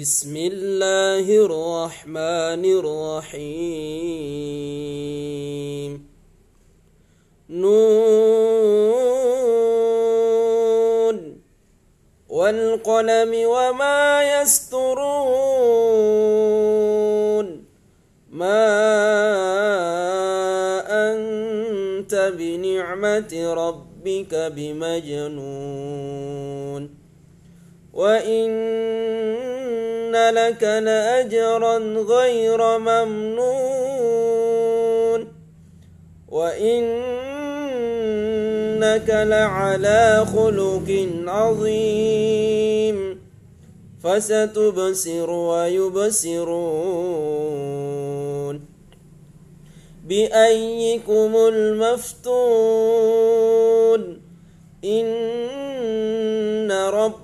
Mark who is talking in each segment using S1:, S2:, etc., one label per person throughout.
S1: بسم الله الرحمن الرحيم. نون. والقلم وما يسترون. ما أنت بنعمة ربك بمجنون. وإن لك لأجرا غير ممنون وإنك لعلى خلق عظيم فستبصر ويبصرون بأيكم المفتون إن رب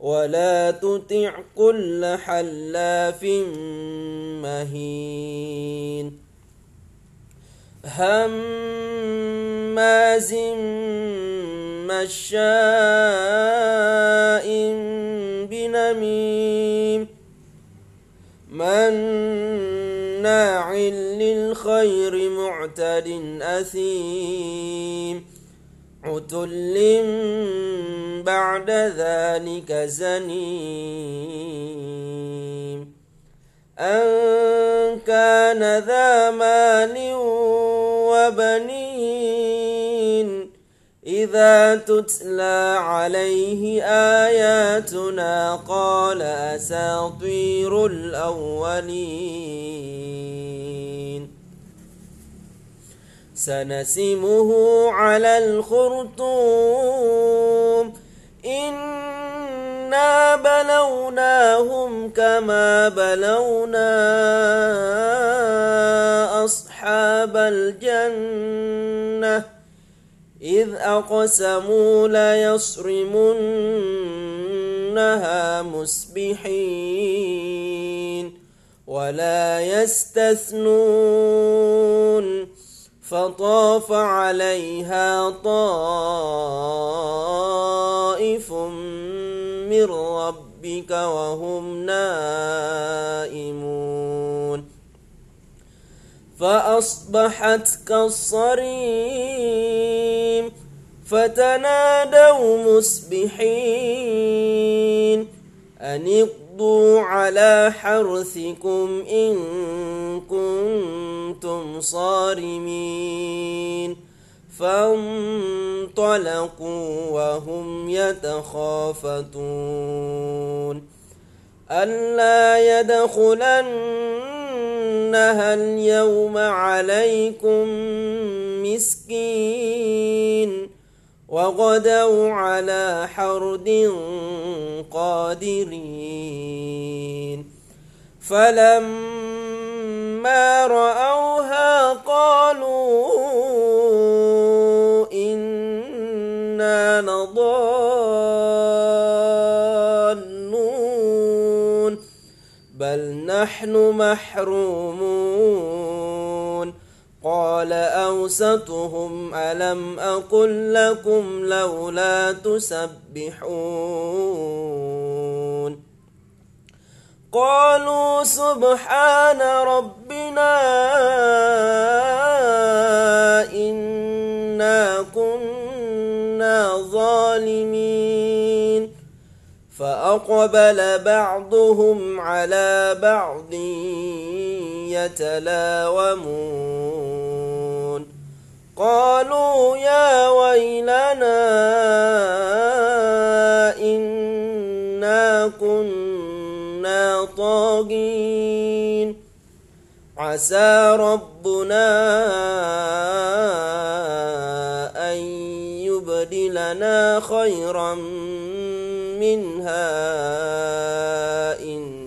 S1: ولا تطع كل حلاف مهين هماز مشاء بنميم مناع للخير معتد أثيم عتل بعد ذلك زنيم. أن كان ذا مال وبنين. إذا تتلى عليه آياتنا قال أساطير الأولين. سنسمه على الخرطوم. إنا بلوناهم كما بلونا أصحاب الجنة. إذ أقسموا ليصرمنها مسبحين ولا يستثنون. فطاف عليها طائف من ربك وهم نائمون. فأصبحت كالصريم فتنادوا مسبحين أن اغدوا على حرثكم إن كنتم صارمين فانطلقوا وهم يتخافتون ألا يدخلنها اليوم عليكم مسكين وغدوا على حرد قادرين. فلما رأوها قالوا إنا لضالون بل نحن محرومون. قال أوسطهم ألم أقل لكم لولا تسبحون قالوا سبحان ربنا إنا كنا ظالمين فأقبل بعضهم على بعض يتلاومون. قالوا يا ويلنا إنا كنا طاغين. عسى ربنا أن يبدلنا خيرا منها. إنا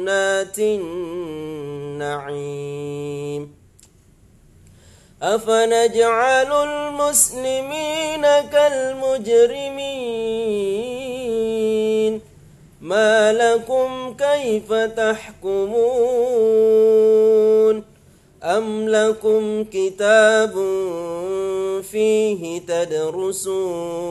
S1: جنات النعيم. أفنجعل المسلمين كالمجرمين؟ ما لكم كيف تحكمون؟ أم لكم كتاب فيه تدرسون؟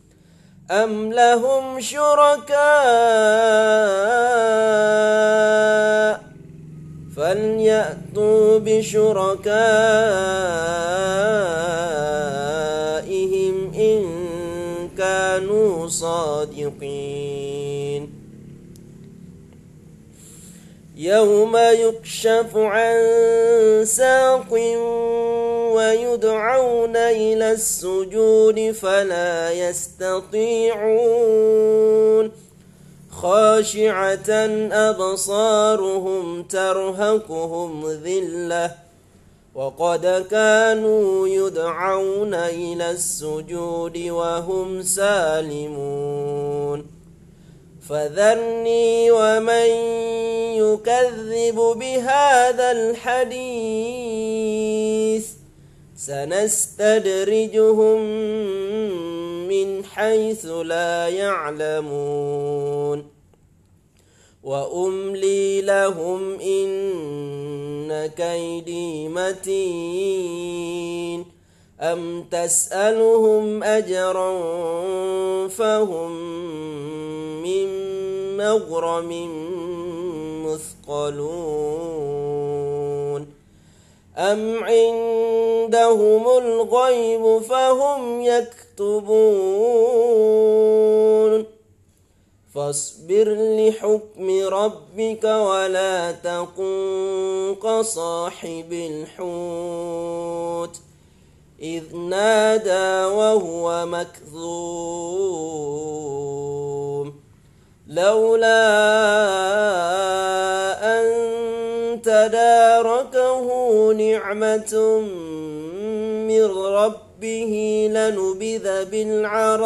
S1: أم لهم شركاء فليأتوا بشركائهم إن كانوا صادقين يوم يكشف عن ساق ويدعون إلى السجود فلا يستطيعون. خاشعة أبصارهم ترهقهم ذلة. وقد كانوا يدعون إلى السجود وهم سالمون. فذرني ومن يكذب بهذا الحديث. سنستدرجهم من حيث لا يعلمون. وأملي لهم إن كيدي متين. أم تسألهم أجرا فهم من مغرم مثقلون. أم عندهم الغيب فهم يكتبون فاصبر لحكم ربك ولا تكن كصاحب الحوت إذ نادى وهو مكذوم لولا تداركه نعمة من ربه لنبذ بالعراء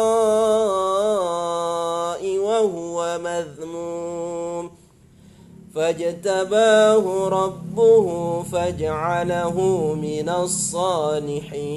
S1: وهو مذموم فاجتباه ربه فاجعله من الصالحين